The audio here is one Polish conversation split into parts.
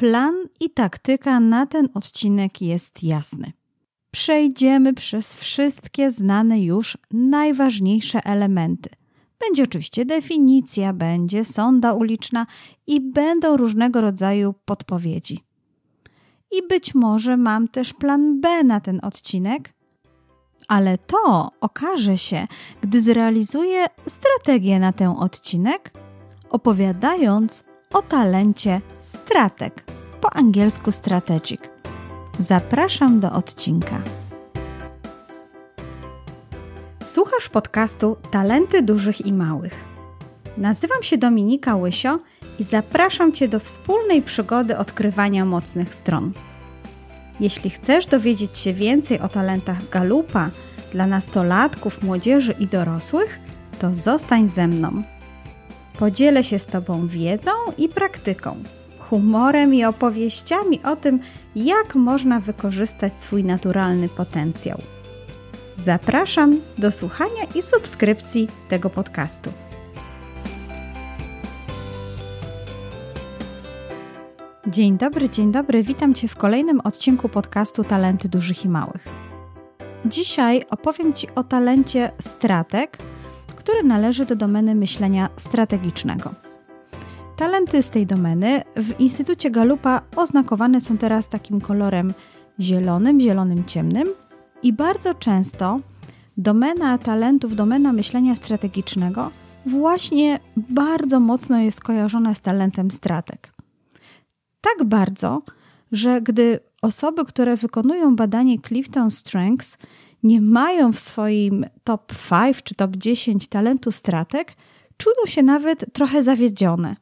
plan i taktyka na ten odcinek jest jasny. Przejdziemy przez wszystkie znane już najważniejsze elementy. Będzie oczywiście definicja, będzie sonda uliczna i będą różnego rodzaju podpowiedzi. I być może mam też plan B na ten odcinek, ale to okaże się, gdy zrealizuję strategię na ten odcinek, opowiadając o talencie stratek, po angielsku strategic. Zapraszam do odcinka. Słuchasz podcastu Talenty Dużych i Małych. Nazywam się Dominika Łysio i zapraszam Cię do wspólnej przygody odkrywania mocnych stron. Jeśli chcesz dowiedzieć się więcej o talentach Galupa dla nastolatków, młodzieży i dorosłych, to zostań ze mną. Podzielę się z Tobą wiedzą i praktyką, humorem i opowieściami o tym, jak można wykorzystać swój naturalny potencjał. Zapraszam do słuchania i subskrypcji tego podcastu. Dzień dobry, dzień dobry. Witam Cię w kolejnym odcinku podcastu Talenty Dużych i Małych. Dzisiaj opowiem Ci o talencie stratek, który należy do domeny myślenia strategicznego. Talenty z tej domeny w Instytucie Galupa oznakowane są teraz takim kolorem zielonym, zielonym ciemnym i bardzo często domena talentów, domena myślenia strategicznego właśnie bardzo mocno jest kojarzona z talentem stratek. Tak bardzo, że gdy osoby, które wykonują badanie Clifton Strengths, nie mają w swoim top 5 czy top 10 talentu stratek, czują się nawet trochę zawiedzione.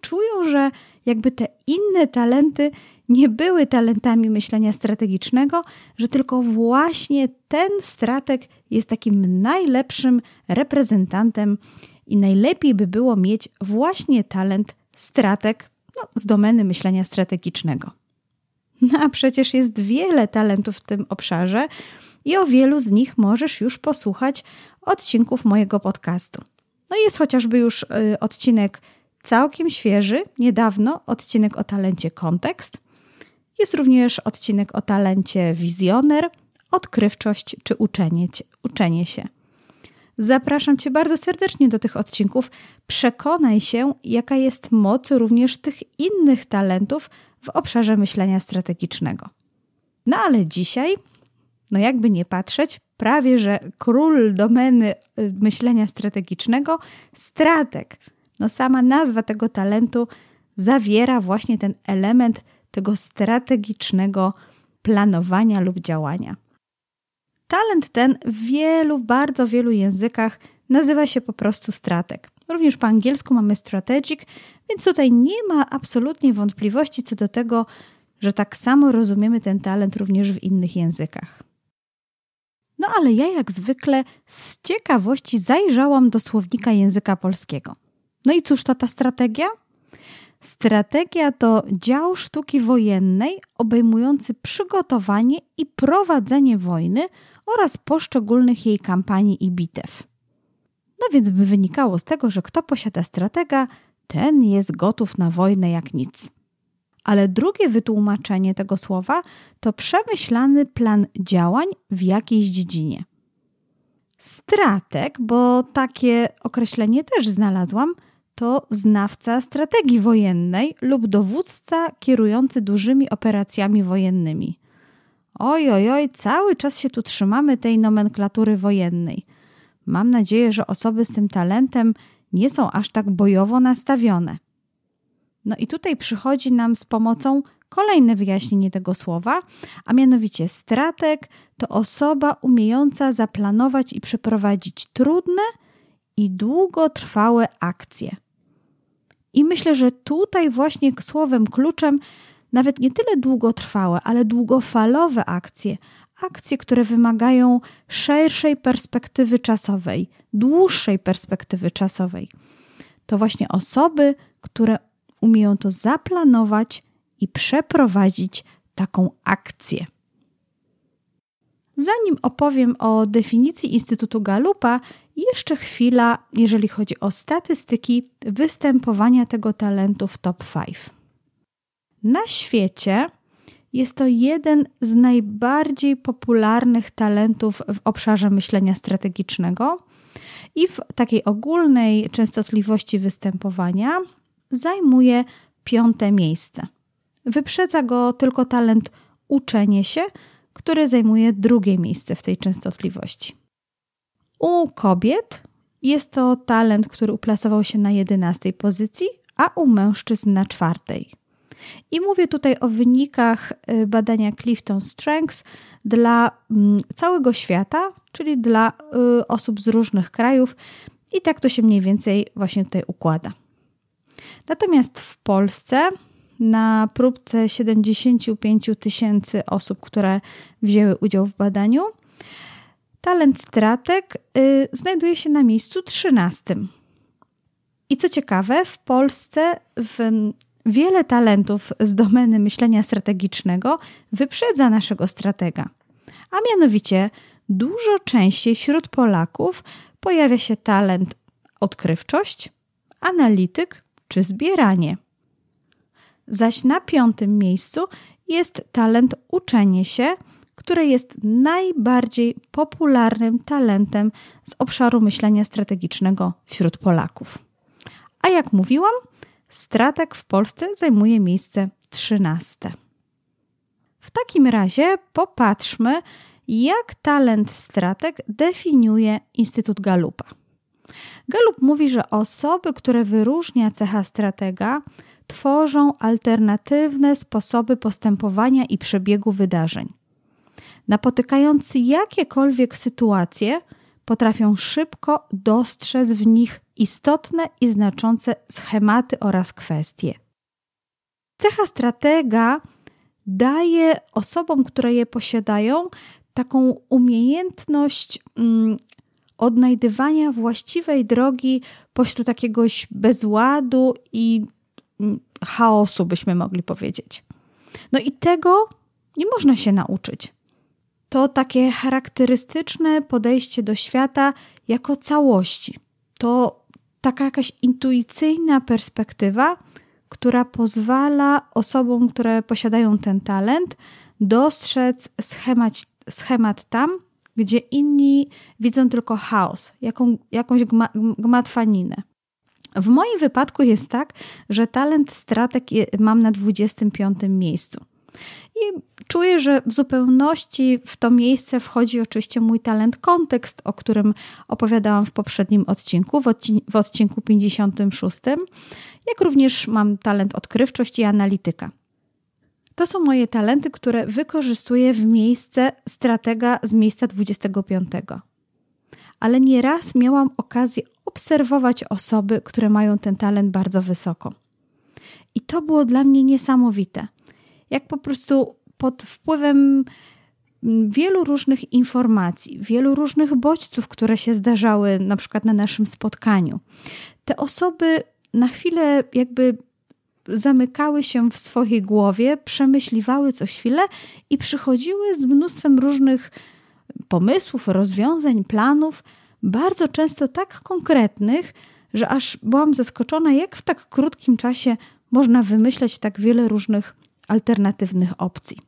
Czują, że jakby te inne talenty nie były talentami myślenia strategicznego, że tylko właśnie ten strateg jest takim najlepszym reprezentantem i najlepiej by było mieć właśnie talent strateg no, z domeny myślenia strategicznego. No a przecież jest wiele talentów w tym obszarze i o wielu z nich możesz już posłuchać odcinków mojego podcastu. No jest chociażby już y, odcinek całkiem świeży, niedawno, odcinek o talencie kontekst. Jest również odcinek o talencie wizjoner, odkrywczość czy uczenie, uczenie się. Zapraszam Cię bardzo serdecznie do tych odcinków. Przekonaj się, jaka jest moc również tych innych talentów w obszarze myślenia strategicznego. No ale dzisiaj, no jakby nie patrzeć, prawie że król domeny y, myślenia strategicznego, strateg. No sama nazwa tego talentu zawiera właśnie ten element tego strategicznego planowania lub działania. Talent ten w wielu, bardzo wielu językach nazywa się po prostu strateg. Również po angielsku mamy strategic, więc tutaj nie ma absolutnie wątpliwości co do tego, że tak samo rozumiemy ten talent również w innych językach. No ale ja jak zwykle z ciekawości zajrzałam do słownika języka polskiego. No i cóż to ta strategia? Strategia to dział sztuki wojennej obejmujący przygotowanie i prowadzenie wojny oraz poszczególnych jej kampanii i bitew. No więc by wynikało z tego, że kto posiada stratega, ten jest gotów na wojnę jak nic. Ale drugie wytłumaczenie tego słowa to przemyślany plan działań w jakiejś dziedzinie. Strateg, bo takie określenie też znalazłam, to znawca strategii wojennej lub dowódca kierujący dużymi operacjami wojennymi. Oj, oj, oj, cały czas się tu trzymamy tej nomenklatury wojennej. Mam nadzieję, że osoby z tym talentem nie są aż tak bojowo nastawione. No i tutaj przychodzi nam z pomocą kolejne wyjaśnienie tego słowa, a mianowicie strateg to osoba umiejąca zaplanować i przeprowadzić trudne i długotrwałe akcje. I myślę, że tutaj właśnie słowem kluczem nawet nie tyle długotrwałe, ale długofalowe akcje, akcje, które wymagają szerszej perspektywy czasowej, dłuższej perspektywy czasowej. To właśnie osoby, które umieją to zaplanować i przeprowadzić taką akcję. Zanim opowiem o definicji Instytutu Galupa, jeszcze chwila, jeżeli chodzi o statystyki występowania tego talentu w top 5. Na świecie jest to jeden z najbardziej popularnych talentów w obszarze myślenia strategicznego i w takiej ogólnej częstotliwości występowania zajmuje piąte miejsce. Wyprzedza go tylko talent uczenie się, który zajmuje drugie miejsce w tej częstotliwości. U kobiet jest to talent, który uplasował się na jedenastej pozycji, a u mężczyzn na czwartej. I mówię tutaj o wynikach y, badania Clifton Strengths dla mm, całego świata, czyli dla y, osób z różnych krajów, i tak to się mniej więcej właśnie tutaj układa. Natomiast w Polsce na próbce 75 tysięcy osób, które wzięły udział w badaniu, talent stratek y, znajduje się na miejscu 13. I co ciekawe, w Polsce w wiele talentów z domeny myślenia strategicznego wyprzedza naszego stratega. A mianowicie dużo częściej wśród Polaków pojawia się talent odkrywczość, analityk czy zbieranie. Zaś na piątym miejscu jest talent uczenie się, które jest najbardziej popularnym talentem z obszaru myślenia strategicznego wśród Polaków. A jak mówiłam, Strateg w Polsce zajmuje miejsce 13. W takim razie popatrzmy, jak talent strateg definiuje Instytut Galupa. Galup mówi, że osoby, które wyróżnia cecha stratega, tworzą alternatywne sposoby postępowania i przebiegu wydarzeń. Napotykając jakiekolwiek sytuacje, potrafią szybko dostrzec w nich istotne i znaczące schematy oraz kwestie. Cecha stratega daje osobom, które je posiadają, taką umiejętność mm, odnajdywania właściwej drogi pośród jakiegoś bezładu i mm, chaosu, byśmy mogli powiedzieć. No i tego nie można się nauczyć. To takie charakterystyczne podejście do świata jako całości. To taka jakaś intuicyjna perspektywa, która pozwala osobom, które posiadają ten talent, dostrzec schemat, schemat tam, gdzie inni widzą tylko chaos, jaką, jakąś gma, gmatwaninę. W moim wypadku jest tak, że talent stratek mam na 25 miejscu. I czuję, że w zupełności w to miejsce wchodzi oczywiście mój talent kontekst, o którym opowiadałam w poprzednim odcinku, w, odcin w odcinku 56, jak również mam talent odkrywczość i analityka. To są moje talenty, które wykorzystuję w miejsce stratega z miejsca 25. Ale nieraz miałam okazję obserwować osoby, które mają ten talent bardzo wysoko. I to było dla mnie niesamowite jak po prostu pod wpływem wielu różnych informacji, wielu różnych bodźców, które się zdarzały na przykład na naszym spotkaniu, te osoby na chwilę jakby zamykały się w swojej głowie, przemyśliwały co chwilę i przychodziły z mnóstwem różnych pomysłów, rozwiązań, planów, bardzo często tak konkretnych, że aż byłam zaskoczona, jak w tak krótkim czasie można wymyśleć tak wiele różnych alternatywnych opcji.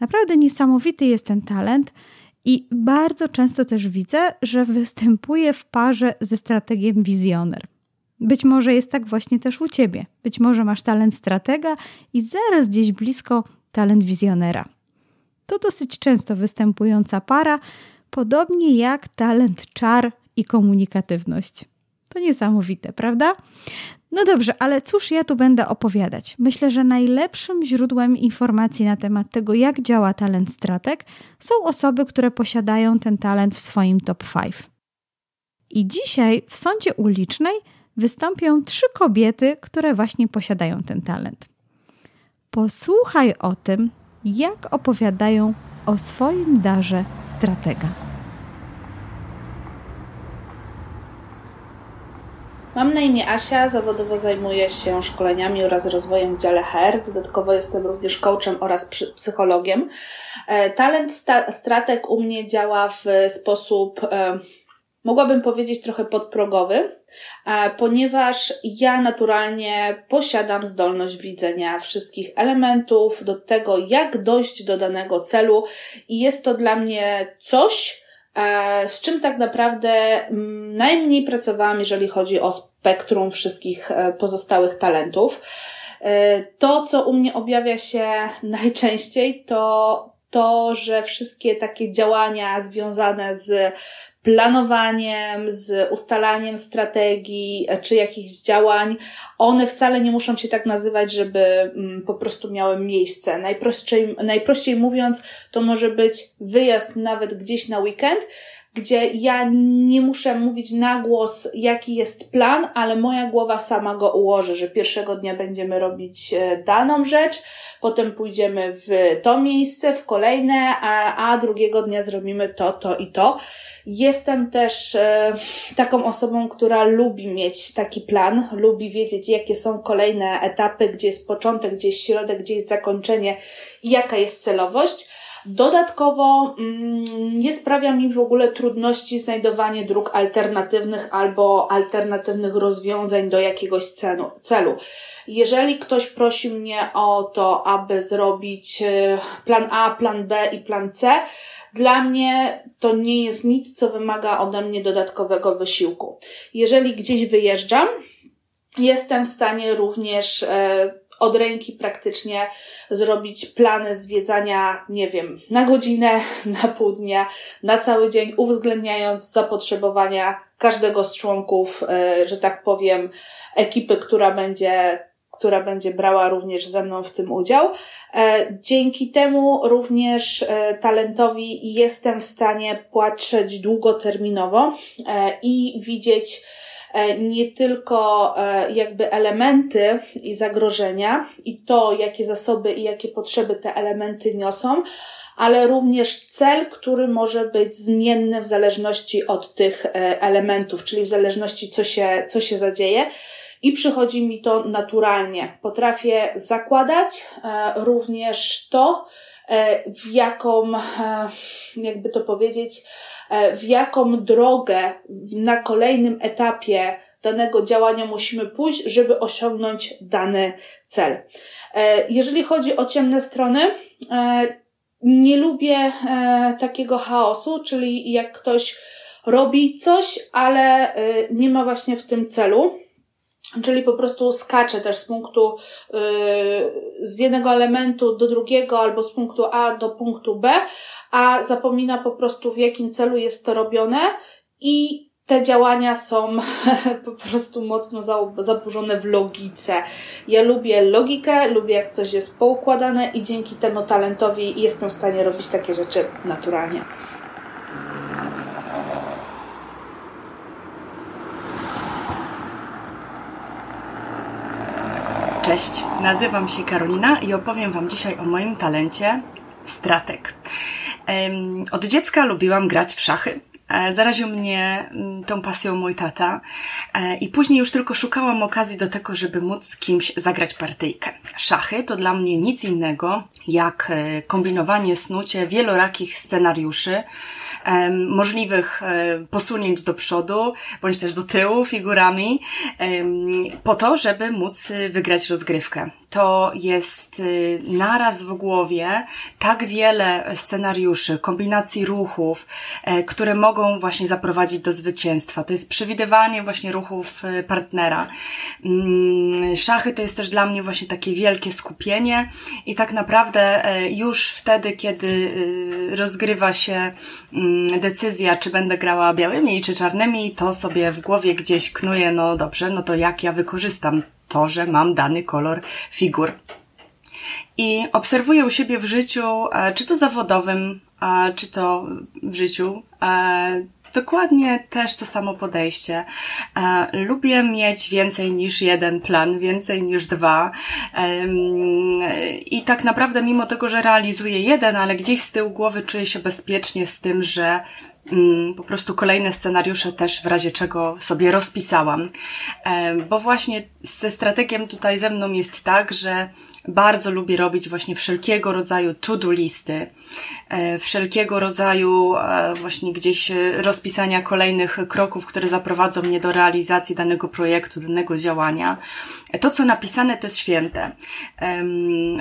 Naprawdę niesamowity jest ten talent i bardzo często też widzę, że występuje w parze ze strategiem wizjoner. Być może jest tak właśnie też u ciebie. Być może masz talent stratega i zaraz gdzieś blisko talent wizjonera. To dosyć często występująca para, podobnie jak talent czar i komunikatywność. To niesamowite, prawda? No dobrze, ale cóż ja tu będę opowiadać? Myślę, że najlepszym źródłem informacji na temat tego, jak działa talent strateg, są osoby, które posiadają ten talent w swoim top 5. I dzisiaj w sądzie ulicznej wystąpią trzy kobiety, które właśnie posiadają ten talent. Posłuchaj o tym, jak opowiadają o swoim darze stratega. Mam na imię Asia, zawodowo zajmuję się szkoleniami oraz rozwojem w dziale HR. Dodatkowo jestem również coachem oraz psychologiem. E, talent sta- stratek u mnie działa w sposób e, mogłabym powiedzieć trochę podprogowy, ponieważ ja naturalnie posiadam zdolność widzenia wszystkich elementów, do tego, jak dojść do danego celu, i jest to dla mnie coś, z czym tak naprawdę mm, najmniej pracowałam, jeżeli chodzi o spektrum wszystkich e, pozostałych talentów. E, to, co u mnie objawia się najczęściej, to to, że wszystkie takie działania związane z planowaniem, z ustalaniem strategii e, czy jakichś działań, one wcale nie muszą się tak nazywać, żeby mm, po prostu miały miejsce. Najprościej, najprościej mówiąc, to może być wyjazd nawet gdzieś na weekend, gdzie ja nie muszę mówić na głos, jaki jest plan, ale moja głowa sama go ułoży, że pierwszego dnia będziemy robić e, daną rzecz, potem pójdziemy w to miejsce, w kolejne, a, a drugiego dnia zrobimy to, to i to. Jestem też e, taką osobą, która lubi mieć taki plan, lubi wiedzieć, jakie są kolejne etapy, gdzie jest początek, gdzie jest środek, gdzie jest zakończenie i jaka jest celowość. Dodatkowo mm, nie sprawia mi w ogóle trudności znajdowanie dróg alternatywnych albo alternatywnych rozwiązań do jakiegoś celu. Jeżeli ktoś prosi mnie o to, aby zrobić e, plan A, plan B i plan C, dla mnie to nie jest nic, co wymaga ode mnie dodatkowego wysiłku. Jeżeli gdzieś wyjeżdżam, jestem w stanie również e, od ręki praktycznie zrobić plany zwiedzania, nie wiem, na godzinę, na pół dnia, na cały dzień, uwzględniając zapotrzebowania każdego z członków, e, że tak powiem, ekipy, która będzie która będzie brała również ze mną w tym udział. E, dzięki temu również e, talentowi jestem w stanie patrzeć długoterminowo i widzieć nie tylko e, jakby elementy i zagrożenia i to, jakie zasoby i jakie potrzeby te elementy niosą, ale również cel, który może być zmienny w zależności od tych e, elementów, czyli w zależności co się, co się zadzieje. I przychodzi mi to naturalnie. Potrafię zakładać również to, w jaką, jakby to powiedzieć, E, w jaką drogę na kolejnym etapie danego działania musimy pójść, żeby osiągnąć dany cel. E, jeżeli chodzi o ciemne strony, e, nie lubię takiego chaosu, czyli jak ktoś robi coś, ale nie ma właśnie w tym celu. Czyli po prostu skacze też z punktu, z jednego elementu do drugiego albo z punktu A do punktu B, a zapomina po prostu w jakim celu jest to robione i te działania są po prostu mocno zaburzone w logice. Ja lubię logikę, lubię jak coś jest poukładane i dzięki temu talentowi jestem w stanie robić takie rzeczy naturalnie. Cześć, nazywam się Karolina i opowiem Wam dzisiaj o moim talencie stratek. Od dziecka lubiłam grać w szachy. E, zaraził mnie mm, tą pasją mój tata e, i później już tylko szukałam okazji do tego, żeby móc z kimś zagrać partyjkę. Szachy to dla mnie nic innego jak e, kombinowanie, snucie wielorakich scenariuszy, możliwych posunięć do przodu, bądź też do tyłu figurami, po to, żeby móc wygrać rozgrywkę to jest y, naraz w głowie tak wiele scenariuszy, kombinacji ruchów, e, które mogą właśnie zaprowadzić do zwycięstwa. To jest przewidywanie właśnie ruchów y, partnera. Mm, szachy to jest też dla mnie właśnie takie wielkie skupienie i tak naprawdę e, już wtedy, kiedy y, rozgrywa się decyzja, czy będę grała białymi czy czarnymi, to sobie w głowie gdzieś knuje, no dobrze, no to jak ja wykorzystam to, że mam dany kolor figur. I obserwuję u siebie w życiu, e, czy to zawodowym, czy to w życiu, e, Dokładnie też to samo podejście. E, lubię mieć więcej niż jeden plan, więcej niż dwa. I tak naprawdę, mimo tego, że realizuję jeden, ale gdzieś z tyłu głowy czuję się bezpiecznie z tym, że Mm, po prostu kolejne scenariusze też w razie czego sobie rozpisałam. Bo właśnie ze strategiem tutaj ze mną jest tak, że bardzo lubię robić właśnie wszelkiego rodzaju to-do listy, e, wszelkiego rodzaju e, właśnie gdzieś rozpisania kolejnych kroków, które zaprowadzą mnie do realizacji danego projektu, danego działania. To, co napisane, to jest święte.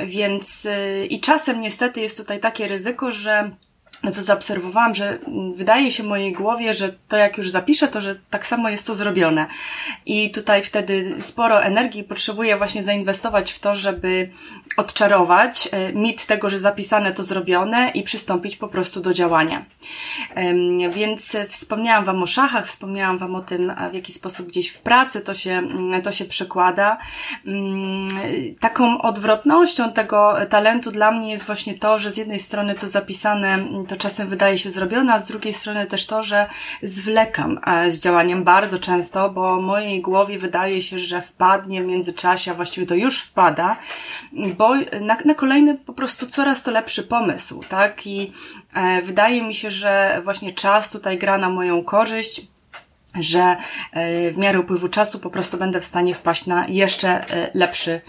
Więc i czasem niestety jest tutaj takie ryzyko, że co zaobserwowałam, że wydaje się mojej głowie, że to jak już zapiszę, to że tak samo jest to zrobione. I tutaj wtedy sporo energii potrzebuję właśnie zainwestować w to, żeby odczarować e, mit tego, że zapisane to zrobione i przystąpić po prostu do działania. Więc wspomniałam Wam o szachach, wspomniałam Wam o tym, w jaki sposób gdzieś w pracy to się, mm, to się przekłada. Mm, taką odwrotnością tego talentu dla mnie jest właśnie to, że z jednej strony co zapisane to czasem wydaje się zrobione, a z drugiej strony też to, że zwlekam e, z działaniem bardzo często, bo mojej głowie wydaje się, że wpadnie w międzyczasie, a właściwie to już wpada, bo na, na kolejny po prostu coraz to lepszy pomysł, tak? I e, wydaje mi się, że właśnie czas tutaj gra na moją korzyść że e, w miarę upływu czasu po prostu będę w stanie wpaść na jeszcze e, lepszy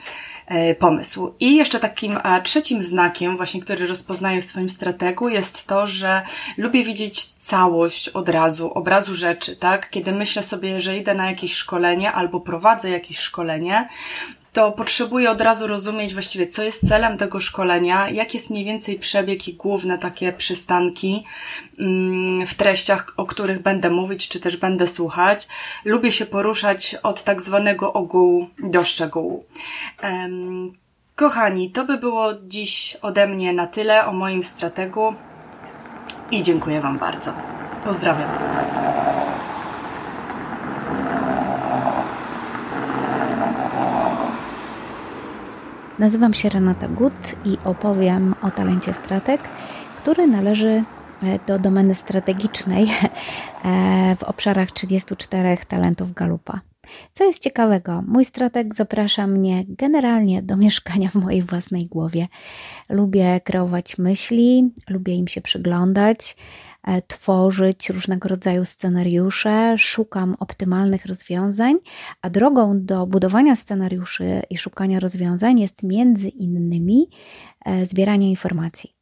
pomysł. I jeszcze takim trzecim znakiem, właśnie, który rozpoznaję w swoim strategu, jest to, że lubię widzieć całość od razu, obrazu rzeczy, tak? Kiedy myślę sobie, że idę na jakieś szkolenie albo prowadzę jakieś szkolenie, to potrzebuję od razu rozumieć właściwie, co jest celem tego szkolenia, jak jest mniej więcej przebieg i główne takie przystanki mm, w treściach, o których będę mówić, czy też będę słuchać. Lubię się poruszać od tak zwanego ogółu do szczegółu. Kochani, to by było dziś ode mnie na tyle o moim strategu i dziękuję Wam bardzo. Pozdrawiam. Nazywam się Renata Gut i opowiem o talencie stratek, który należy e, do domeny strategicznej e, w obszarach 34 talentów Galupa. Co jest ciekawego, mój strateg zaprasza mnie generalnie do mieszkania w mojej własnej głowie. Lubię kreować myśli, lubię im się przyglądać, tworzyć różnego rodzaju scenariusze, szukam optymalnych rozwiązań, a drogą do budowania scenariuszy i szukania rozwiązań jest między innymi e, zbieranie informacji.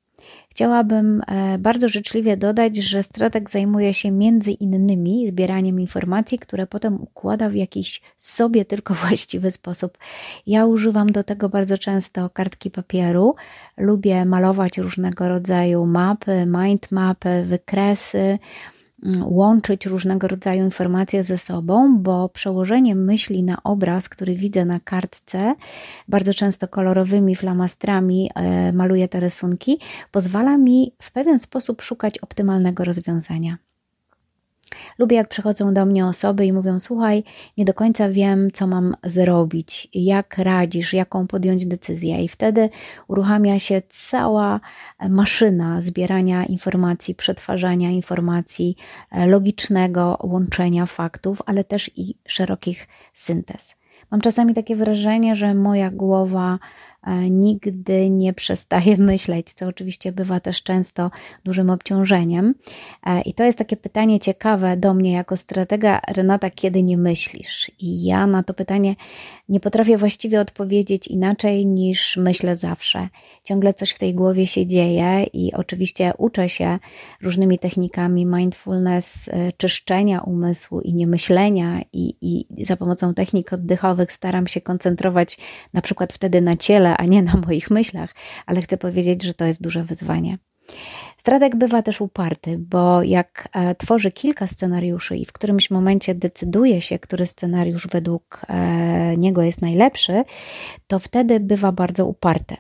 Chciałabym e, bardzo życzliwie dodać, że strateg zajmuje się między innymi zbieraniem informacji, które potem układa w jakiś sobie tylko właściwy sposób. Ja używam do tego bardzo często kartki papieru. Lubię malować różnego rodzaju mapy, mind mapy, wykresy łączyć różnego rodzaju informacje ze sobą, bo przełożenie myśli na obraz, który widzę na kartce, bardzo często kolorowymi flamastrami e, maluję te rysunki, pozwala mi w pewien sposób szukać optymalnego rozwiązania. Lubię, jak przychodzą do mnie osoby i mówią: Słuchaj, nie do końca wiem, co mam zrobić, jak radzisz, jaką podjąć decyzję. I wtedy uruchamia się cała maszyna zbierania informacji, przetwarzania informacji, e, logicznego łączenia faktów, ale też i szerokich syntez. Mam czasami takie wrażenie, że moja głowa E, nigdy nie przestaje myśleć, co oczywiście bywa też często dużym obciążeniem. E, I to jest takie pytanie ciekawe do mnie jako stratega Renata, kiedy nie myślisz? I ja na to pytanie nie potrafię właściwie odpowiedzieć inaczej niż myślę zawsze. Ciągle coś w tej głowie się dzieje i oczywiście uczę się różnymi technikami mindfulness, e, czyszczenia umysłu i niemyślenia i, i za pomocą technik oddechowych staram się koncentrować na przykład wtedy na ciele, a nie na moich myślach, ale chcę powiedzieć, że to jest duże wyzwanie. Strateg bywa też uparty, bo jak e, tworzy kilka scenariuszy i w którymś momencie decyduje się, który scenariusz według e, niego jest najlepszy, to wtedy bywa bardzo uparty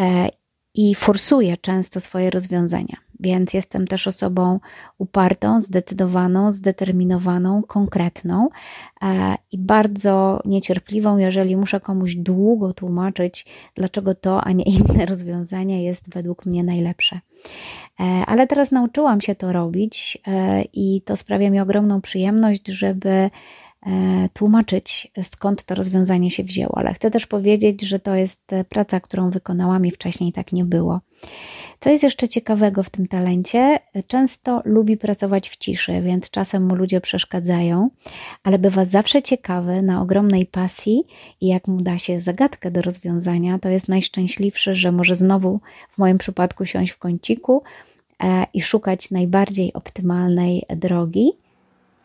e, i forsuje często swoje rozwiązania. Więc jestem też osobą upartą, zdecydowaną, zdeterminowaną, konkretną e, i bardzo niecierpliwą, jeżeli muszę komuś długo tłumaczyć, dlaczego to, a nie inne rozwiązanie jest według mnie najlepsze. E, ale teraz nauczyłam się to robić e, i to sprawia mi ogromną przyjemność, żeby tłumaczyć, skąd to rozwiązanie się wzięło, ale chcę też powiedzieć, że to jest praca, którą wykonałam i wcześniej tak nie było. Co jest jeszcze ciekawego w tym talencie? Często lubi pracować w ciszy, więc czasem mu ludzie przeszkadzają, ale bywa zawsze ciekawy, na ogromnej pasji i jak mu da się zagadkę do rozwiązania, to jest najszczęśliwszy, że może znowu w moim przypadku siąść w kąciku e, i szukać najbardziej optymalnej drogi,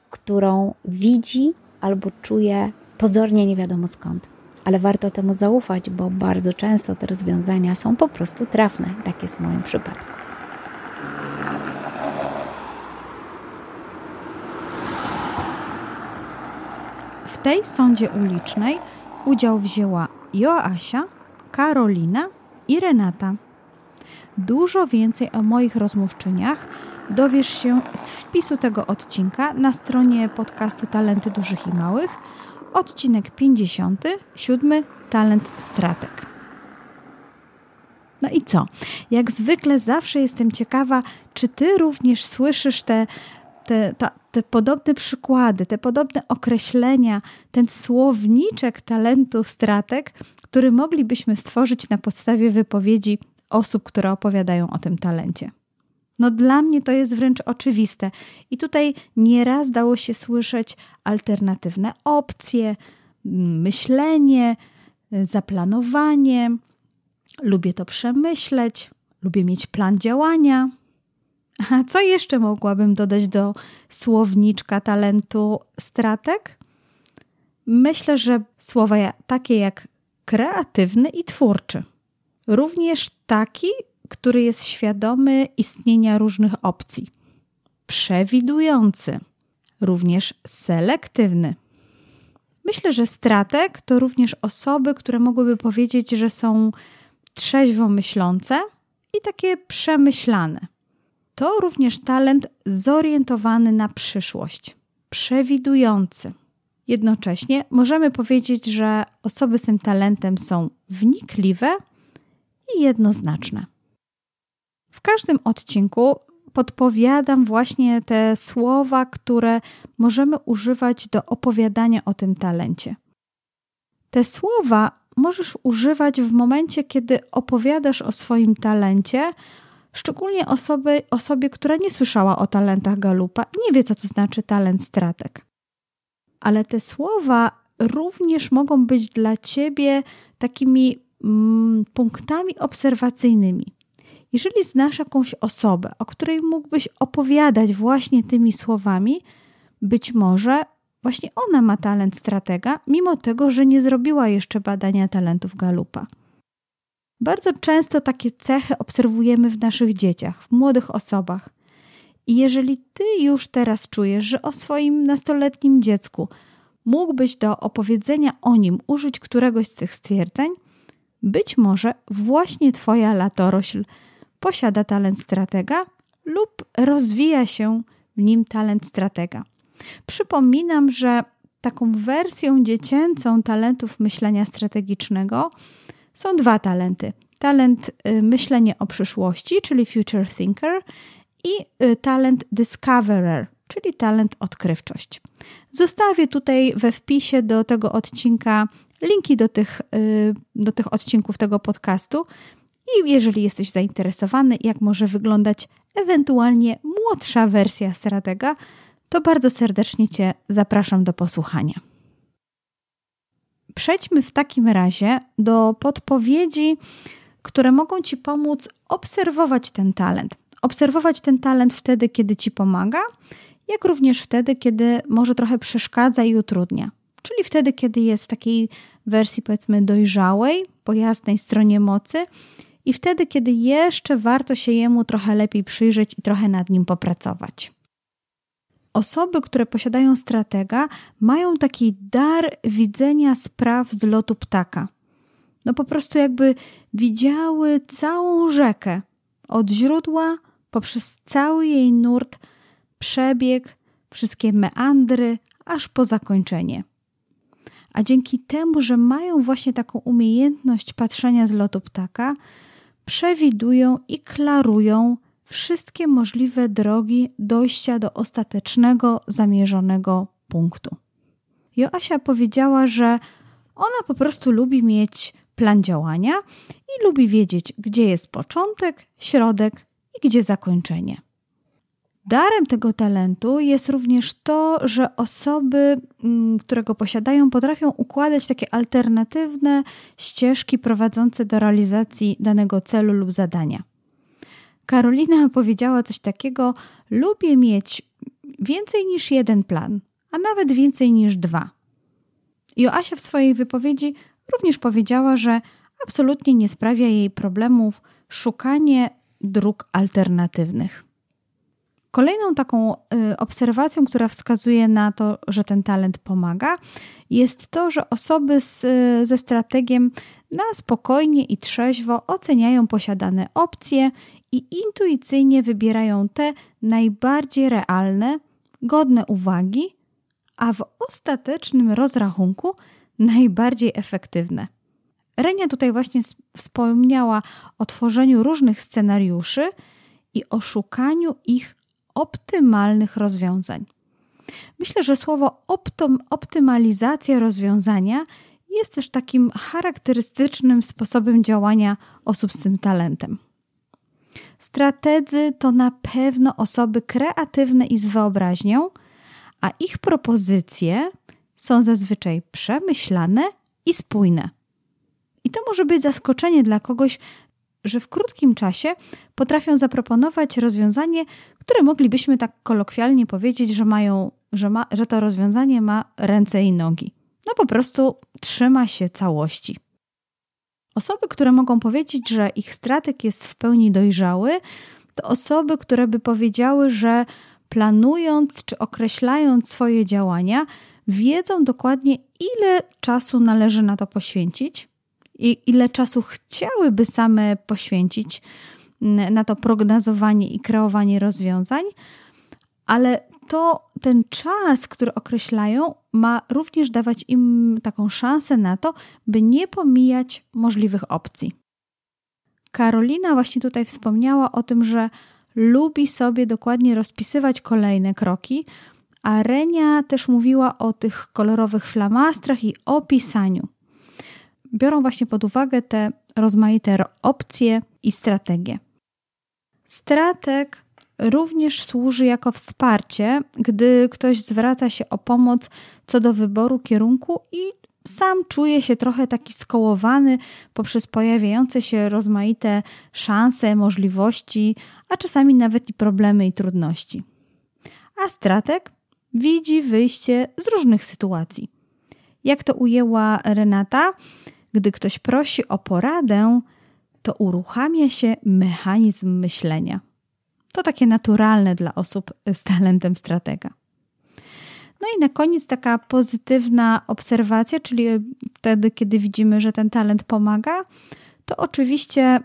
którą widzi albo czuje pozornie nie wiadomo skąd ale warto temu zaufać, bo bardzo często te rozwiązania są po prostu trafne. Tak jest w moim przypadku. W tej sądzie ulicznej udział wzięła Joasia, Karolina i Renata. Dużo więcej o moich rozmówczyniach dowiesz się z wpisu tego odcinka na stronie podcastu Talenty Dużych i Małych – odcinek 57, talent stratek. No i co? Jak zwykle zawsze jestem ciekawa, czy ty również słyszysz te, te, ta, te podobne przykłady, te podobne określenia, ten słowniczek talentu stratek, który moglibyśmy stworzyć na podstawie wypowiedzi osób, które opowiadają o tym talencie. No dla mnie to jest wręcz oczywiste. I tutaj nieraz dało się słyszeć alternatywne opcje, myślenie, zaplanowanie. Lubię to przemyśleć, lubię mieć plan działania. A co jeszcze mogłabym dodać do słowniczka talentu stratek? Myślę, że słowa takie jak kreatywny i twórczy. Również taki, który jest świadomy istnienia różnych opcji, przewidujący, również selektywny. Myślę, że strateg to również osoby, które mogłyby powiedzieć, że są trzeźwo myślące i takie przemyślane. To również talent zorientowany na przyszłość, przewidujący. Jednocześnie możemy powiedzieć, że osoby z tym talentem są wnikliwe i jednoznaczne. W każdym odcinku podpowiadam właśnie te słowa, które możemy używać do opowiadania o tym talencie. Te słowa możesz używać w momencie, kiedy opowiadasz o swoim talencie, szczególnie osoby, osobie, która nie słyszała o talentach Galupa i nie wie, co to znaczy talent stratek. Ale te słowa również mogą być dla ciebie takimi mm, punktami obserwacyjnymi. Jeżeli znasz jakąś osobę, o której mógłbyś opowiadać właśnie tymi słowami, być może właśnie ona ma talent stratega, mimo tego, że nie zrobiła jeszcze badania talentów Galupa. Bardzo często takie cechy obserwujemy w naszych dzieciach, w młodych osobach. I jeżeli ty już teraz czujesz, że o swoim nastoletnim dziecku mógłbyś do opowiedzenia o nim użyć któregoś z tych stwierdzeń, być może właśnie twoja latorośl posiada talent stratega lub rozwija się w nim talent stratega. Przypominam, że taką wersją dziecięcą talentów myślenia strategicznego są dwa talenty. Talent y, myślenie o przyszłości, czyli future thinker i y, talent discoverer, czyli talent odkrywczość. Zostawię tutaj we wpisie do tego odcinka linki do tych, y, do tych odcinków tego podcastu, i jeżeli jesteś zainteresowany, jak może wyglądać ewentualnie młodsza wersja stratega, to bardzo serdecznie Cię zapraszam do posłuchania. Przejdźmy w takim razie do podpowiedzi, które mogą Ci pomóc obserwować ten talent. Obserwować ten talent wtedy, kiedy Ci pomaga, jak również wtedy, kiedy może trochę przeszkadza i utrudnia. Czyli wtedy, kiedy jest w takiej wersji powiedzmy dojrzałej, po jasnej stronie mocy i wtedy, kiedy jeszcze warto się jemu trochę lepiej przyjrzeć i trochę nad nim popracować. Osoby, które posiadają stratega, mają taki dar widzenia spraw z lotu ptaka. No po prostu jakby widziały całą rzekę od źródła poprzez cały jej nurt, przebieg, wszystkie meandry, aż po zakończenie. A dzięki temu, że mają właśnie taką umiejętność patrzenia z lotu ptaka, przewidują i klarują wszystkie możliwe drogi dojścia do ostatecznego, zamierzonego punktu. Joasia powiedziała, że ona po prostu lubi mieć plan działania i lubi wiedzieć, gdzie jest początek, środek i gdzie zakończenie. Darem tego talentu jest również to, że osoby, mm, które go posiadają, potrafią układać takie alternatywne ścieżki prowadzące do realizacji danego celu lub zadania. Karolina powiedziała coś takiego: Lubię mieć więcej niż jeden plan, a nawet więcej niż dwa. Joasia w swojej wypowiedzi również powiedziała, że absolutnie nie sprawia jej problemów szukanie dróg alternatywnych. Kolejną taką y, obserwacją, która wskazuje na to, że ten talent pomaga, jest to, że osoby z, ze strategiem na spokojnie i trzeźwo oceniają posiadane opcje i intuicyjnie wybierają te najbardziej realne, godne uwagi, a w ostatecznym rozrachunku najbardziej efektywne. Renia tutaj właśnie wspomniała o tworzeniu różnych scenariuszy i o szukaniu ich optymalnych rozwiązań. Myślę, że słowo optymalizacja rozwiązania jest też takim charakterystycznym sposobem działania osób z tym talentem. Strategzy to na pewno osoby kreatywne i z wyobraźnią, a ich propozycje są zazwyczaj przemyślane i spójne. I to może być zaskoczenie dla kogoś, że w krótkim czasie potrafią zaproponować rozwiązanie, które moglibyśmy tak kolokwialnie powiedzieć, że mają, że, ma, że to rozwiązanie ma ręce i nogi. No po prostu trzyma się całości. Osoby, które mogą powiedzieć, że ich stratek jest w pełni dojrzały, to osoby, które by powiedziały, że planując czy określając swoje działania, wiedzą dokładnie, ile czasu należy na to poświęcić i ile czasu chciałyby same poświęcić na to prognozowanie i kreowanie rozwiązań, ale to ten czas, który określają, ma również dawać im taką szansę na to, by nie pomijać możliwych opcji. Karolina właśnie tutaj wspomniała o tym, że lubi sobie dokładnie rozpisywać kolejne kroki, a Renia też mówiła o tych kolorowych flamastrach i o pisaniu. Biorą właśnie pod uwagę te rozmaite opcje i strategie. Strateg również służy jako wsparcie, gdy ktoś zwraca się o pomoc co do wyboru kierunku i sam czuje się trochę taki skołowany poprzez pojawiające się rozmaite szanse, możliwości, a czasami nawet i problemy i trudności. A strateg widzi wyjście z różnych sytuacji. Jak to ujęła Renata, gdy ktoś prosi o poradę, to uruchamia się mechanizm myślenia. To takie naturalne dla osób z talentem stratega. No i na koniec taka pozytywna obserwacja, czyli wtedy, kiedy widzimy, że ten talent pomaga, to oczywiście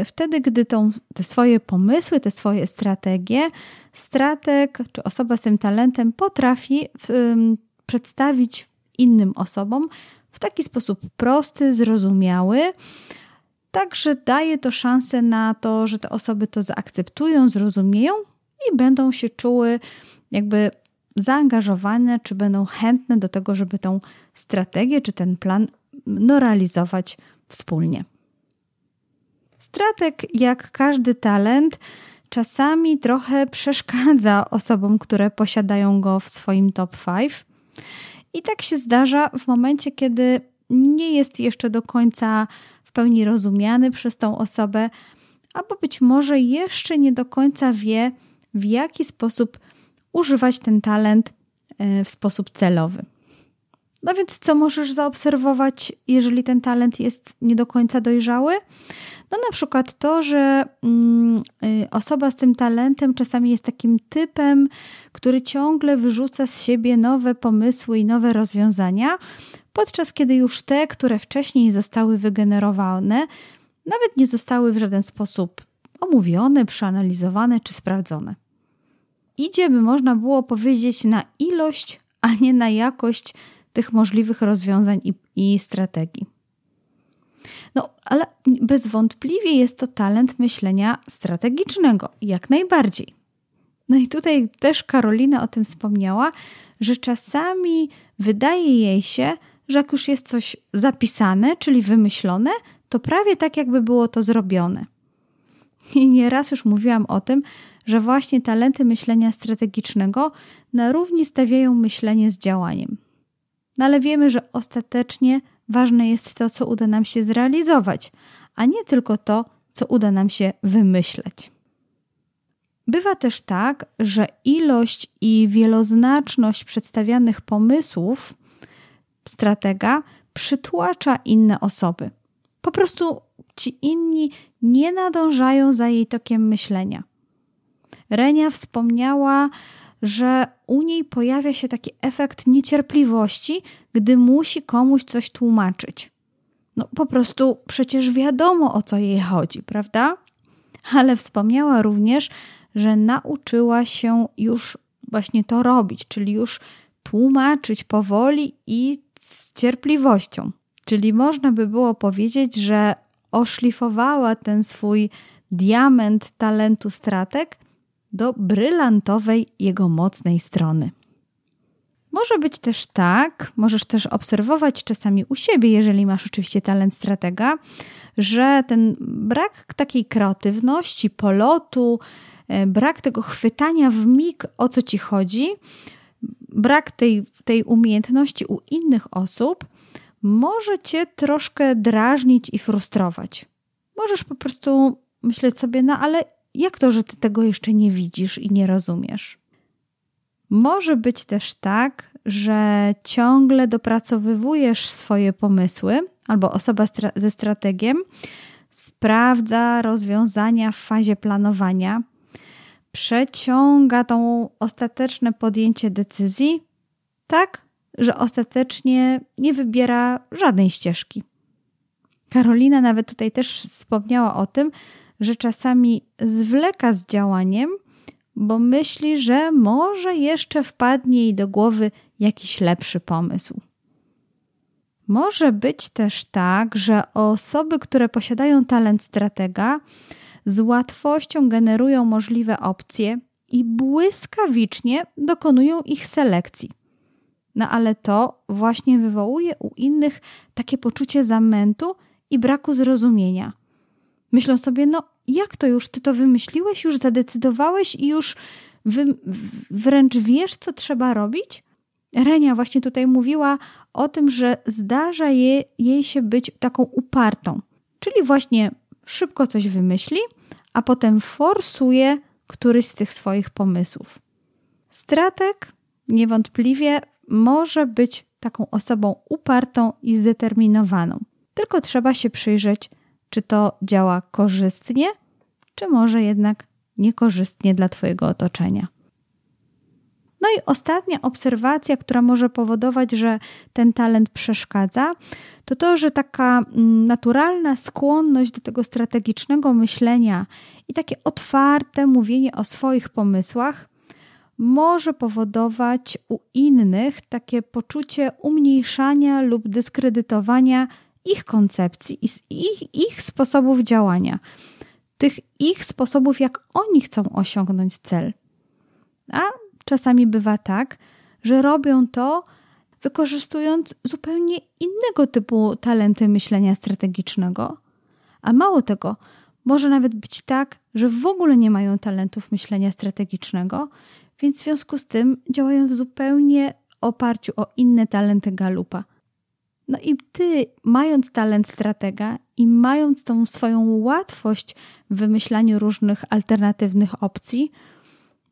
y, wtedy, gdy tą, te swoje pomysły, te swoje strategie, strateg czy osoba z tym talentem potrafi przedstawić innym osobom w taki sposób prosty, zrozumiały, Także daje to szansę na to, że te osoby to zaakceptują, zrozumieją i będą się czuły jakby zaangażowane, czy będą chętne do tego, żeby tą strategię czy ten plan no, realizować wspólnie. Strateg, jak każdy talent, czasami trochę przeszkadza osobom, które posiadają go w swoim top 5. I tak się zdarza w momencie, kiedy nie jest jeszcze do końca pełni rozumiany przez tą osobę, albo być może jeszcze nie do końca wie, w jaki sposób używać ten talent e, w sposób celowy. No więc, co możesz zaobserwować, jeżeli ten talent jest nie do końca dojrzały? No, na przykład to, że mm, y, osoba z tym talentem czasami jest takim typem, który ciągle wyrzuca z siebie nowe pomysły i nowe rozwiązania, podczas kiedy już te, które wcześniej zostały wygenerowane, nawet nie zostały w żaden sposób omówione, przeanalizowane czy sprawdzone. Idzie, by można było powiedzieć, na ilość, a nie na jakość tych możliwych rozwiązań i, i strategii. No, ale bezwątpliwie jest to talent myślenia strategicznego, jak najbardziej. No i tutaj też Karolina o tym wspomniała, że czasami wydaje jej się, że jak już jest coś zapisane, czyli wymyślone, to prawie tak, jakby było to zrobione. I nieraz już mówiłam o tym, że właśnie talenty myślenia strategicznego na równi stawiają myślenie z działaniem. No ale wiemy, że ostatecznie ważne jest to, co uda nam się zrealizować, a nie tylko to, co uda nam się wymyśleć. Bywa też tak, że ilość i wieloznaczność przedstawianych pomysłów stratega przytłacza inne osoby. Po prostu ci inni nie nadążają za jej tokiem myślenia. Renia wspomniała, że u niej pojawia się taki efekt niecierpliwości, gdy musi komuś coś tłumaczyć. No po prostu przecież wiadomo o co jej chodzi, prawda? Ale wspomniała również, że nauczyła się już właśnie to robić, czyli już tłumaczyć powoli i z cierpliwością. Czyli można by było powiedzieć, że oszlifowała ten swój diament talentu stratek do brylantowej jego mocnej strony. Może być też tak, możesz też obserwować czasami u siebie, jeżeli masz oczywiście talent stratega, że ten brak takiej kreatywności, polotu, e, brak tego chwytania w mig, o co ci chodzi, brak tej, tej umiejętności u innych osób może cię troszkę drażnić i frustrować. Możesz po prostu myśleć sobie, no ale jak to, że ty tego jeszcze nie widzisz i nie rozumiesz? Może być też tak, że ciągle dopracowywujesz swoje pomysły, albo osoba stra ze strategiem sprawdza rozwiązania w fazie planowania, przeciąga tą ostateczne podjęcie decyzji, tak, że ostatecznie nie wybiera żadnej ścieżki. Karolina nawet tutaj też wspomniała o tym, że czasami zwleka z działaniem, bo myśli, że może jeszcze wpadnie jej do głowy jakiś lepszy pomysł. Może być też tak, że osoby, które posiadają talent stratega, z łatwością generują możliwe opcje i błyskawicznie dokonują ich selekcji. No ale to właśnie wywołuje u innych takie poczucie zamętu i braku zrozumienia. Myślą sobie, no jak to już, ty to wymyśliłeś, już zadecydowałeś i już wy, wręcz wiesz, co trzeba robić? Renia właśnie tutaj mówiła o tym, że zdarza je, jej się być taką upartą, czyli właśnie szybko coś wymyśli, a potem forsuje któryś z tych swoich pomysłów. Stratek niewątpliwie może być taką osobą upartą i zdeterminowaną. Tylko trzeba się przyjrzeć, czy to działa korzystnie, czy może jednak niekorzystnie dla Twojego otoczenia. No i ostatnia obserwacja, która może powodować, że ten talent przeszkadza, to to, że taka mm, naturalna skłonność do tego strategicznego myślenia i takie otwarte mówienie o swoich pomysłach może powodować u innych takie poczucie umniejszania lub dyskredytowania ich koncepcji i ich, ich sposobów działania, tych ich sposobów, jak oni chcą osiągnąć cel. A czasami bywa tak, że robią to wykorzystując zupełnie innego typu talenty myślenia strategicznego. A mało tego, może nawet być tak, że w ogóle nie mają talentów myślenia strategicznego, więc w związku z tym działają zupełnie oparciu o inne talenty Galupa. No i ty, mając talent stratega i mając tą swoją łatwość w wymyślaniu różnych alternatywnych opcji,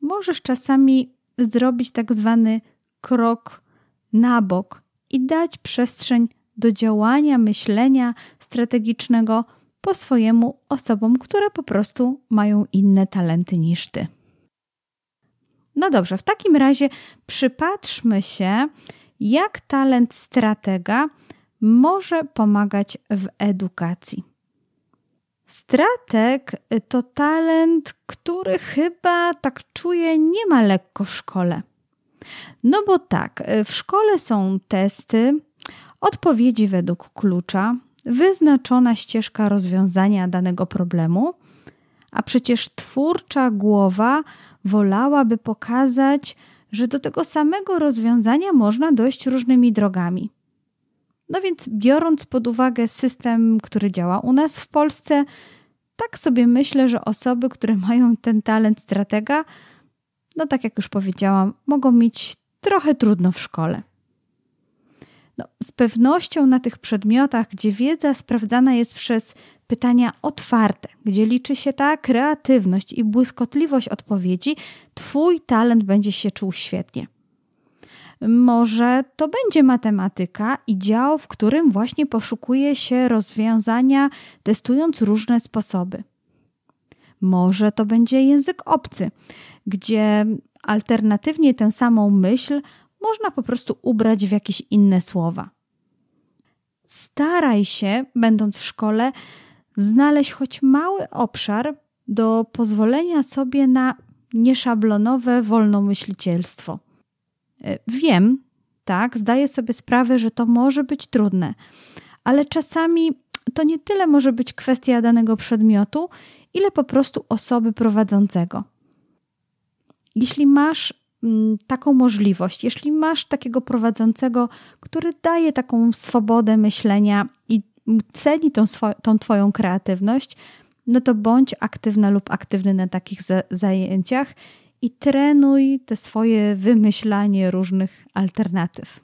możesz czasami zrobić tak zwany krok na bok i dać przestrzeń do działania, myślenia strategicznego po swojemu osobom, które po prostu mają inne talenty niż ty. No dobrze, w takim razie przypatrzmy się, jak talent stratega może pomagać w edukacji. Strateg to talent, który chyba tak czuję nie ma lekko w szkole. No bo tak, w szkole są testy, odpowiedzi według klucza, wyznaczona ścieżka rozwiązania danego problemu, a przecież twórcza głowa wolałaby pokazać, że do tego samego rozwiązania można dojść różnymi drogami. No więc, biorąc pod uwagę system, który działa u nas w Polsce, tak sobie myślę, że osoby, które mają ten talent stratega, no tak jak już powiedziałam, mogą mieć trochę trudno w szkole. No, z pewnością na tych przedmiotach, gdzie wiedza sprawdzana jest przez pytania otwarte, gdzie liczy się ta kreatywność i błyskotliwość odpowiedzi, Twój talent będzie się czuł świetnie. Może to będzie matematyka i dział, w którym właśnie poszukuje się rozwiązania, testując różne sposoby. Może to będzie język obcy, gdzie alternatywnie tę samą myśl można po prostu ubrać w jakieś inne słowa. Staraj się, będąc w szkole, znaleźć choć mały obszar do pozwolenia sobie na nieszablonowe wolnomyślicielstwo. E, wiem, tak, zdaję sobie sprawę, że to może być trudne, ale czasami to nie tyle może być kwestia danego przedmiotu, ile po prostu osoby prowadzącego. Jeśli masz mm, taką możliwość, jeśli masz takiego prowadzącego, który daje taką swobodę myślenia i ceni tą, tą Twoją kreatywność, no to bądź aktywna lub aktywny na takich zajęciach i trenuj te swoje wymyślanie różnych alternatyw.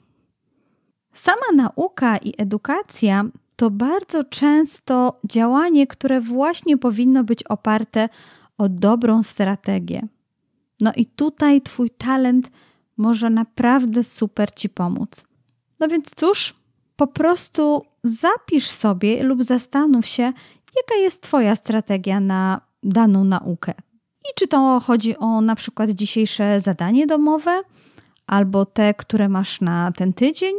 Sama nauka i edukacja to bardzo często działanie, które właśnie powinno być oparte o dobrą strategię. No i tutaj Twój talent może naprawdę super Ci pomóc. No więc cóż, po prostu zapisz sobie lub zastanów się, jaka jest Twoja strategia na daną naukę. I czy to chodzi o na przykład dzisiejsze zadanie domowe, albo te, które masz na ten tydzień,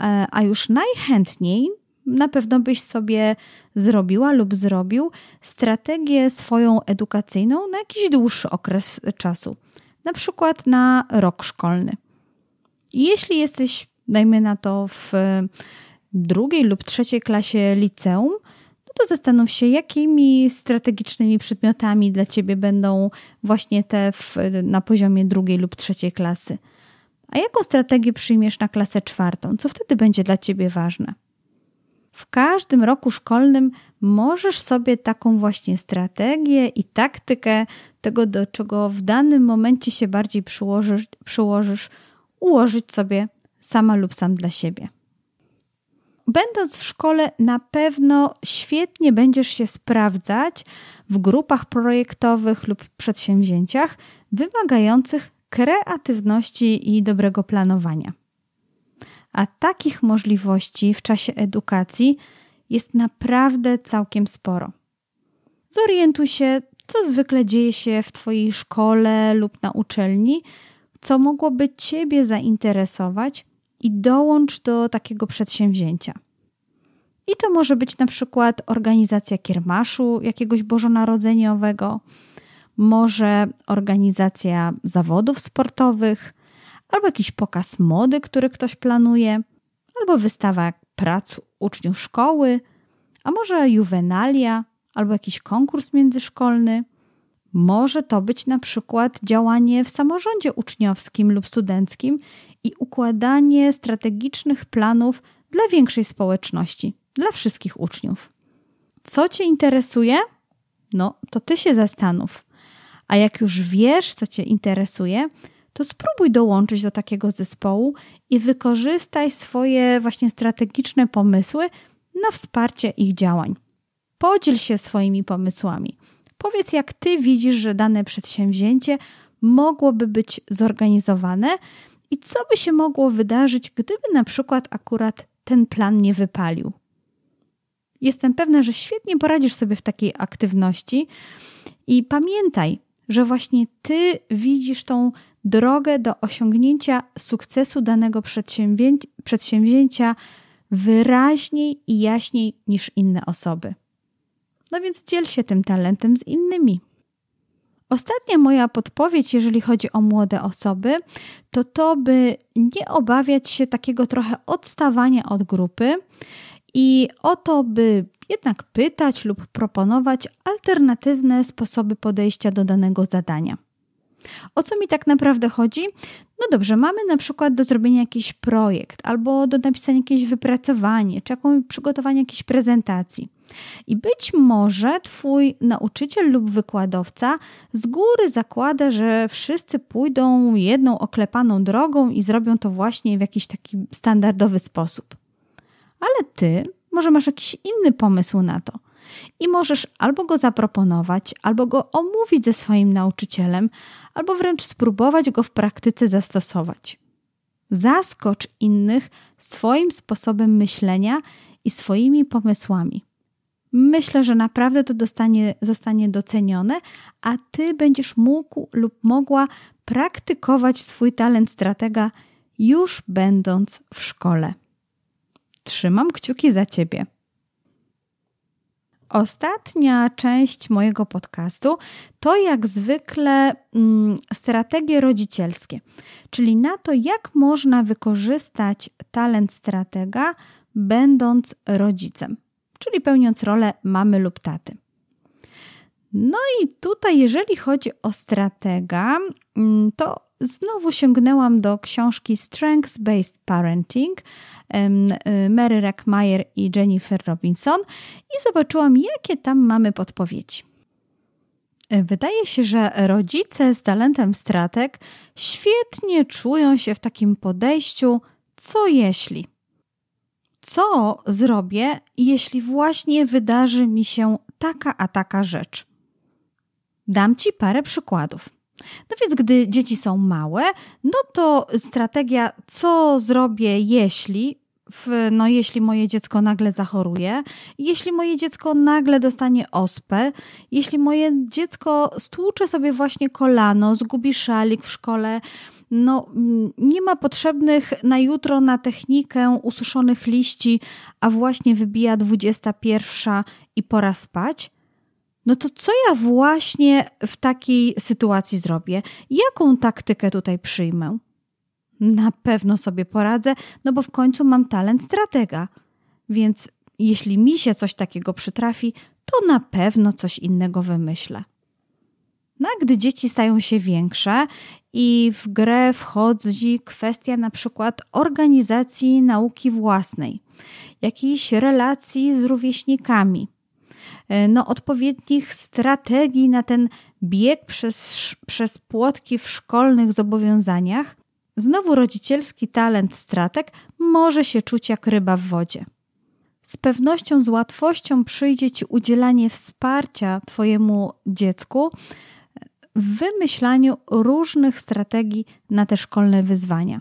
e, a już najchętniej na pewno byś sobie zrobiła lub zrobił strategię swoją edukacyjną na jakiś dłuższy okres czasu, na przykład na rok szkolny. Jeśli jesteś, dajmy na to, w drugiej lub trzeciej klasie liceum, no to zastanów się, jakimi strategicznymi przedmiotami dla Ciebie będą właśnie te w, na poziomie drugiej lub trzeciej klasy. A jaką strategię przyjmiesz na klasę czwartą? Co wtedy będzie dla Ciebie ważne? W każdym roku szkolnym możesz sobie taką właśnie strategię i taktykę tego, do czego w danym momencie się bardziej przyłożysz, przyłożysz ułożyć sobie sama lub sam dla siebie. Będąc w szkole, na pewno świetnie będziesz się sprawdzać w grupach projektowych lub przedsięwzięciach wymagających kreatywności i dobrego planowania. A takich możliwości w czasie edukacji jest naprawdę całkiem sporo. Zorientuj się, co zwykle dzieje się w Twojej szkole lub na uczelni, co mogłoby Ciebie zainteresować i dołącz do takiego przedsięwzięcia. I to może być na przykład organizacja kiermaszu jakiegoś bożonarodzeniowego, może organizacja zawodów sportowych, albo jakiś pokaz mody, który ktoś planuje, albo wystawa prac uczniów szkoły, a może juwenalia, albo jakiś konkurs międzyszkolny. Może to być na przykład działanie w samorządzie uczniowskim lub studenckim i układanie strategicznych planów dla większej społeczności, dla wszystkich uczniów. Co Cię interesuje? No, to Ty się zastanów. A jak już wiesz, co Cię interesuje, to spróbuj dołączyć do takiego zespołu i wykorzystaj swoje właśnie strategiczne pomysły na wsparcie ich działań. Podziel się swoimi pomysłami. Powiedz, jak Ty widzisz, że dane przedsięwzięcie mogłoby być zorganizowane i co by się mogło wydarzyć, gdyby na przykład akurat ten plan nie wypalił. Jestem pewna, że świetnie poradzisz sobie w takiej aktywności i pamiętaj, że właśnie Ty widzisz tą drogę do osiągnięcia sukcesu danego przedsięwzięcia wyraźniej i jaśniej niż inne osoby. No więc dziel się tym talentem z innymi. Ostatnia moja podpowiedź, jeżeli chodzi o młode osoby, to to, by nie obawiać się takiego trochę odstawania od grupy i o to, by jednak pytać lub proponować alternatywne sposoby podejścia do danego zadania. O co mi tak naprawdę chodzi? No dobrze, mamy na przykład do zrobienia jakiś projekt, albo do napisania jakieś wypracowanie, czy jakąś, przygotowania jakiejś prezentacji. I być może Twój nauczyciel lub wykładowca z góry zakłada, że wszyscy pójdą jedną oklepaną drogą i zrobią to właśnie w jakiś taki standardowy sposób. Ale Ty może masz jakiś inny pomysł na to. I możesz albo go zaproponować, albo go omówić ze swoim nauczycielem, albo wręcz spróbować go w praktyce zastosować. Zaskocz innych swoim sposobem myślenia i swoimi pomysłami. Myślę, że naprawdę to dostanie, zostanie docenione, a ty będziesz mógł lub mogła praktykować swój talent stratega już będąc w szkole. Trzymam kciuki za ciebie. Ostatnia część mojego podcastu to jak zwykle mm, strategie rodzicielskie, czyli na to, jak można wykorzystać talent stratega, będąc rodzicem, czyli pełniąc rolę mamy lub taty. No i tutaj, jeżeli chodzi o stratega, mm, to znowu sięgnęłam do książki Strengths Based Parenting y, Mary Rackmeyer i Jennifer Robinson i zobaczyłam, jakie tam mamy podpowiedzi. Wydaje się, że rodzice z talentem stratek świetnie czują się w takim podejściu, co jeśli. Co zrobię, jeśli właśnie wydarzy mi się taka a taka rzecz? Dam ci parę przykładów. No więc, gdy dzieci są małe, no to strategia, co zrobię, jeśli, w, no jeśli moje dziecko nagle zachoruje, jeśli moje dziecko nagle dostanie ospę, jeśli moje dziecko stłucze sobie właśnie kolano, zgubi szalik w szkole, no, nie ma potrzebnych na jutro na technikę ususzonych liści, a właśnie wybija 21 i pora spać, no to co ja właśnie w takiej sytuacji zrobię? Jaką taktykę tutaj przyjmę? Na pewno sobie poradzę, no bo w końcu mam talent stratega. Więc jeśli mi się coś takiego przytrafi, to na pewno coś innego wymyślę. No a gdy dzieci stają się większe i w grę wchodzi kwestia na przykład organizacji nauki własnej, jakiejś relacji z rówieśnikami – no, odpowiednich strategii na ten bieg przez, przez płotki w szkolnych zobowiązaniach, znowu rodzicielski talent stratek może się czuć jak ryba w wodzie. Z pewnością, z łatwością przyjdzie Ci udzielanie wsparcia Twojemu dziecku w wymyślaniu różnych strategii na te szkolne wyzwania.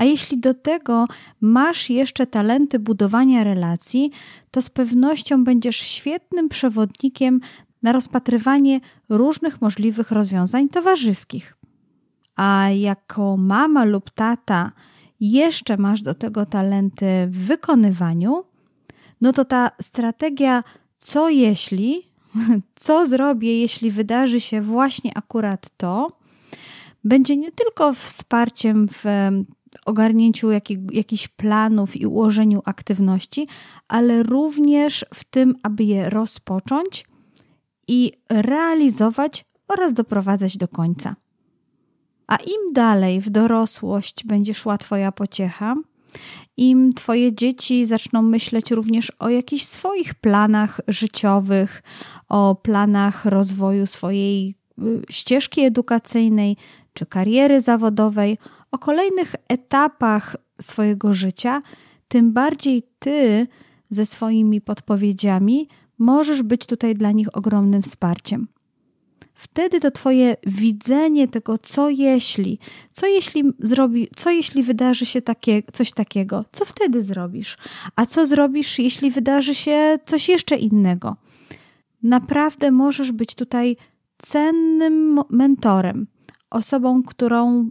A jeśli do tego masz jeszcze talenty budowania relacji, to z pewnością będziesz świetnym przewodnikiem na rozpatrywanie różnych możliwych rozwiązań towarzyskich. A jako mama lub tata jeszcze masz do tego talenty w wykonywaniu, no to ta strategia, co jeśli, co zrobię, jeśli wydarzy się właśnie akurat to, będzie nie tylko wsparciem w ogarnięciu jakich, jakichś planów i ułożeniu aktywności, ale również w tym, aby je rozpocząć i realizować oraz doprowadzać do końca. A im dalej w dorosłość będzie szła Twoja pociecha, im Twoje dzieci zaczną myśleć również o jakichś swoich planach życiowych, o planach rozwoju swojej y, ścieżki edukacyjnej czy kariery zawodowej, o kolejnych etapach swojego życia, tym bardziej ty ze swoimi podpowiedziami możesz być tutaj dla nich ogromnym wsparciem. Wtedy to Twoje widzenie tego, co jeśli, co jeśli zrobi, co jeśli wydarzy się takie, coś takiego, co wtedy zrobisz, a co zrobisz, jeśli wydarzy się coś jeszcze innego. Naprawdę możesz być tutaj cennym mentorem, osobą, którą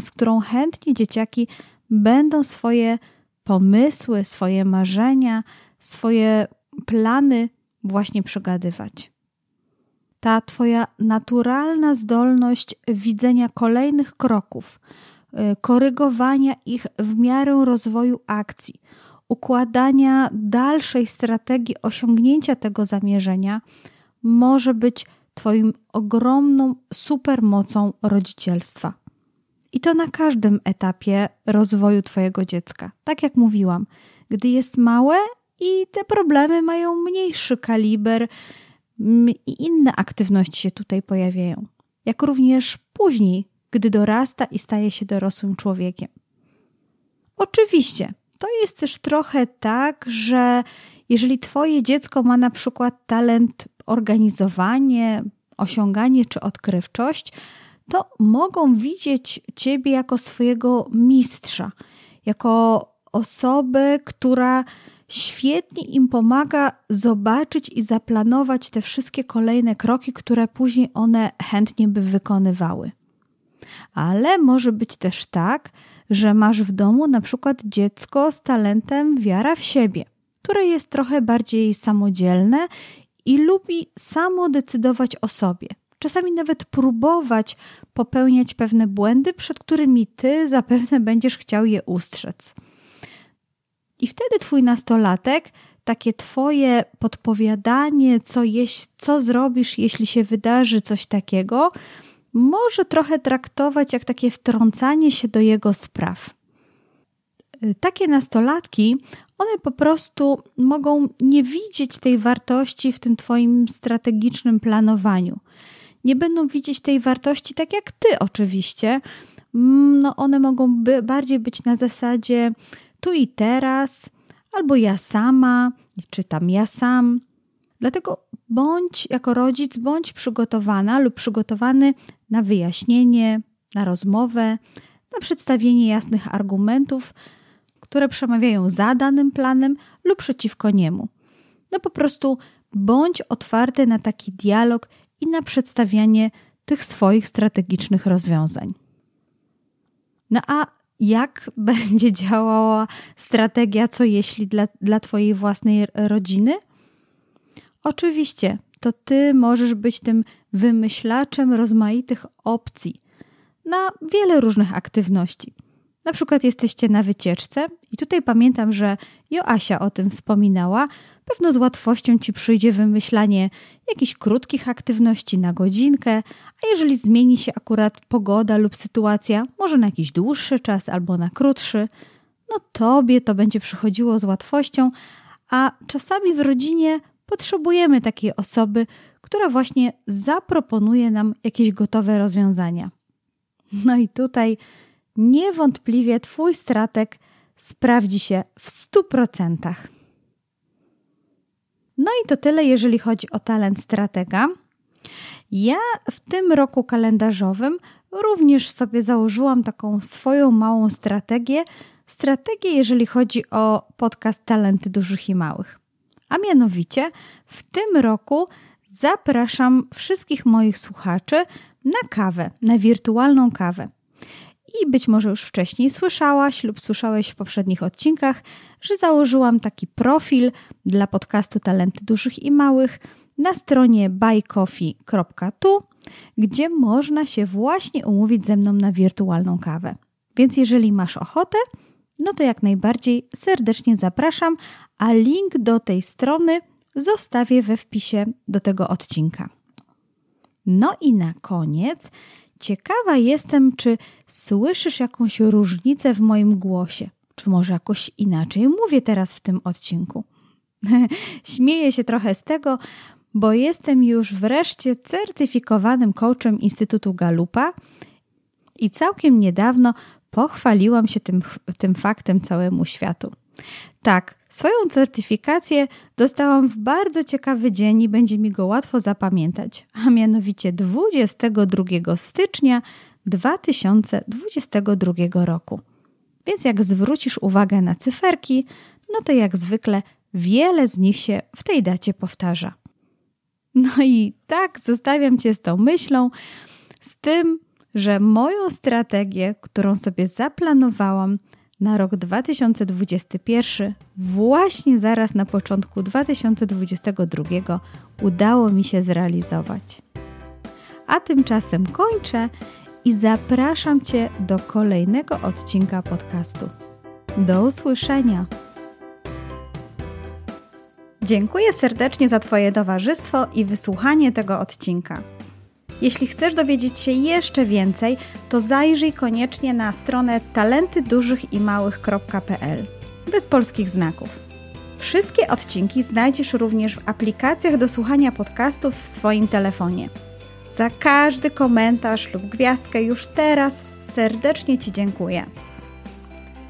z którą chętnie dzieciaki będą swoje pomysły, swoje marzenia, swoje plany właśnie przegadywać. Ta Twoja naturalna zdolność widzenia kolejnych kroków, y, korygowania ich w miarę rozwoju akcji, układania dalszej strategii osiągnięcia tego zamierzenia może być Twoim ogromną supermocą rodzicielstwa. I to na każdym etapie rozwoju Twojego dziecka. Tak jak mówiłam, gdy jest małe i te problemy mają mniejszy kaliber i inne aktywności się tutaj pojawiają. Jak również później, gdy dorasta i staje się dorosłym człowiekiem. Oczywiście, to jest też trochę tak, że jeżeli Twoje dziecko ma na przykład talent organizowanie, osiąganie czy odkrywczość, to mogą widzieć Ciebie jako swojego mistrza, jako osobę, która świetnie im pomaga zobaczyć i zaplanować te wszystkie kolejne kroki, które później one chętnie by wykonywały. Ale może być też tak, że masz w domu na przykład dziecko z talentem wiara w siebie, które jest trochę bardziej samodzielne i lubi samo decydować o sobie. Czasami nawet próbować popełniać pewne błędy, przed którymi ty zapewne będziesz chciał je ustrzec. I wtedy twój nastolatek, takie twoje podpowiadanie, co, jeś, co zrobisz, jeśli się wydarzy coś takiego, może trochę traktować jak takie wtrącanie się do jego spraw. Y, takie nastolatki, one po prostu mogą nie widzieć tej wartości w tym Twoim strategicznym planowaniu. Nie będą widzieć tej wartości tak jak Ty, oczywiście. Mm, no, one mogą by bardziej być na zasadzie tu i teraz, albo ja sama, czy tam ja sam. Dlatego bądź jako rodzic, bądź przygotowana lub przygotowany na wyjaśnienie, na rozmowę, na przedstawienie jasnych argumentów, które przemawiają za danym planem lub przeciwko niemu. No po prostu bądź otwarty na taki dialog i na przedstawianie tych swoich strategicznych rozwiązań. No a jak będzie działała strategia, co jeśli dla, dla Twojej własnej rodziny? Oczywiście, to Ty możesz być tym wymyślaczem rozmaitych opcji na wiele różnych aktywności. Na przykład jesteście na wycieczce i tutaj pamiętam, że Joasia o tym wspominała. Pewno z łatwością ci przyjdzie wymyślanie jakichś krótkich aktywności na godzinkę, a jeżeli zmieni się akurat pogoda lub sytuacja, może na jakiś dłuższy czas albo na krótszy, no tobie to będzie przychodziło z łatwością, a czasami w rodzinie potrzebujemy takiej osoby, która właśnie zaproponuje nam jakieś gotowe rozwiązania. No i tutaj niewątpliwie Twój stratek sprawdzi się w 100%. No i to tyle, jeżeli chodzi o talent stratega. Ja w tym roku kalendarzowym również sobie założyłam taką swoją małą strategię. Strategię, jeżeli chodzi o podcast Talenty Dużych i Małych. A mianowicie w tym roku zapraszam wszystkich moich słuchaczy na kawę, na wirtualną kawę. I być może już wcześniej słyszałaś lub słyszałeś w poprzednich odcinkach, że założyłam taki profil dla podcastu Talenty Dużych i Małych na stronie buycoffee.tu, gdzie można się właśnie umówić ze mną na wirtualną kawę. Więc jeżeli masz ochotę, no to jak najbardziej serdecznie zapraszam, a link do tej strony zostawię we wpisie do tego odcinka. No i na koniec ciekawa jestem, czy słyszysz jakąś różnicę w moim głosie, czy może jakoś inaczej mówię teraz w tym odcinku. Śmieję się trochę z tego, bo jestem już wreszcie certyfikowanym coachem Instytutu Galupa i całkiem niedawno pochwaliłam się tym, tym faktem całemu światu. Tak, swoją certyfikację dostałam w bardzo ciekawy dzień i będzie mi go łatwo zapamiętać, a mianowicie 22 stycznia 2022 roku. Więc jak zwrócisz uwagę na cyferki, no to jak zwykle wiele z nich się w tej dacie powtarza. No i tak zostawiam Cię z tą myślą, z tym, że moją strategię, którą sobie zaplanowałam, na rok 2021, właśnie zaraz na początku 2022, udało mi się zrealizować. A tymczasem kończę i zapraszam Cię do kolejnego odcinka podcastu. Do usłyszenia! Dziękuję serdecznie za Twoje towarzystwo i wysłuchanie tego odcinka. Jeśli chcesz dowiedzieć się jeszcze więcej, to zajrzyj koniecznie na stronę talentydużychimałych.pl bez polskich znaków. Wszystkie odcinki znajdziesz również w aplikacjach do słuchania podcastów w swoim telefonie. Za każdy komentarz lub gwiazdkę już teraz serdecznie Ci dziękuję.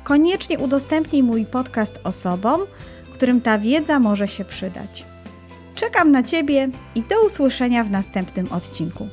Koniecznie udostępnij mój podcast osobom, którym ta wiedza może się przydać. Czekam na Ciebie i do usłyszenia w następnym odcinku.